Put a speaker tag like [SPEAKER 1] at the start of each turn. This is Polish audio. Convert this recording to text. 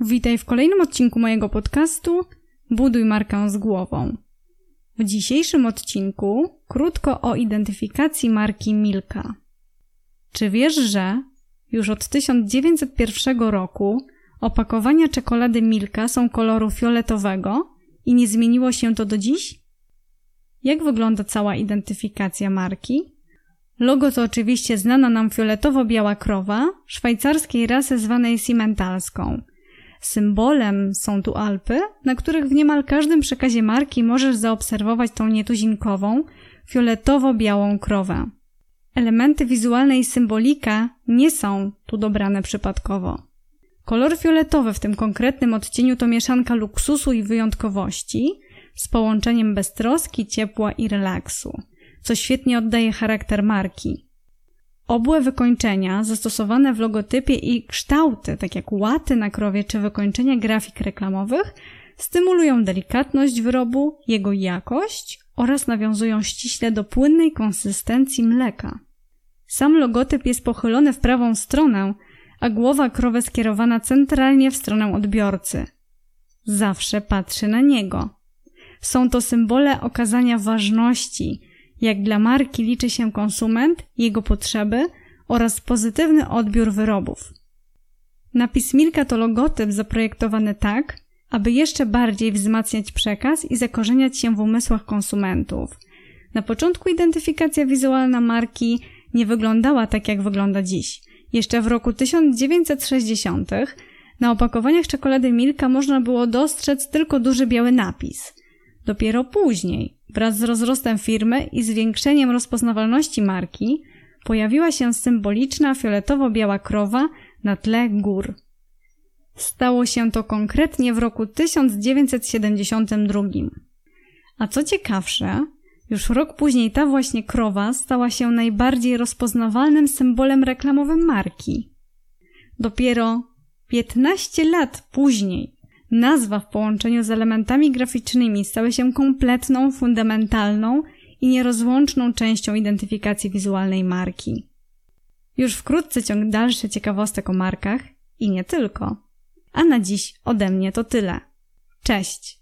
[SPEAKER 1] Witaj w kolejnym odcinku mojego podcastu Buduj markę z głową. W dzisiejszym odcinku krótko o identyfikacji marki Milka. Czy wiesz, że już od 1901 roku opakowania czekolady Milka są koloru fioletowego i nie zmieniło się to do dziś? Jak wygląda cała identyfikacja marki? Logo to oczywiście znana nam fioletowo-biała krowa szwajcarskiej rasy zwanej simentalską. Symbolem są tu Alpy, na których w niemal każdym przekazie marki możesz zaobserwować tą nietuzinkową, fioletowo-białą krowę. Elementy wizualne i symbolika nie są tu dobrane przypadkowo. Kolor fioletowy w tym konkretnym odcieniu to mieszanka luksusu i wyjątkowości z połączeniem beztroski, ciepła i relaksu co świetnie oddaje charakter marki. Obłe wykończenia zastosowane w logotypie i kształty, tak jak łaty na krowie czy wykończenia grafik reklamowych, stymulują delikatność wyrobu, jego jakość oraz nawiązują ściśle do płynnej konsystencji mleka. Sam logotyp jest pochylony w prawą stronę, a głowa krowy skierowana centralnie w stronę odbiorcy. Zawsze patrzy na niego. Są to symbole okazania ważności, jak dla marki liczy się konsument, jego potrzeby oraz pozytywny odbiór wyrobów. Napis Milka to logotyp zaprojektowany tak, aby jeszcze bardziej wzmacniać przekaz i zakorzeniać się w umysłach konsumentów. Na początku identyfikacja wizualna marki nie wyglądała tak, jak wygląda dziś. Jeszcze w roku 1960 na opakowaniach czekolady Milka można było dostrzec tylko duży biały napis. Dopiero później, Wraz z rozrostem firmy i zwiększeniem rozpoznawalności marki pojawiła się symboliczna fioletowo-biała krowa na tle gór. Stało się to konkretnie w roku 1972. A co ciekawsze, już rok później ta właśnie krowa stała się najbardziej rozpoznawalnym symbolem reklamowym marki. Dopiero 15 lat później Nazwa w połączeniu z elementami graficznymi stały się kompletną, fundamentalną i nierozłączną częścią identyfikacji wizualnej marki. Już wkrótce ciąg dalszy ciekawostek o markach i nie tylko. A na dziś ode mnie to tyle. Cześć!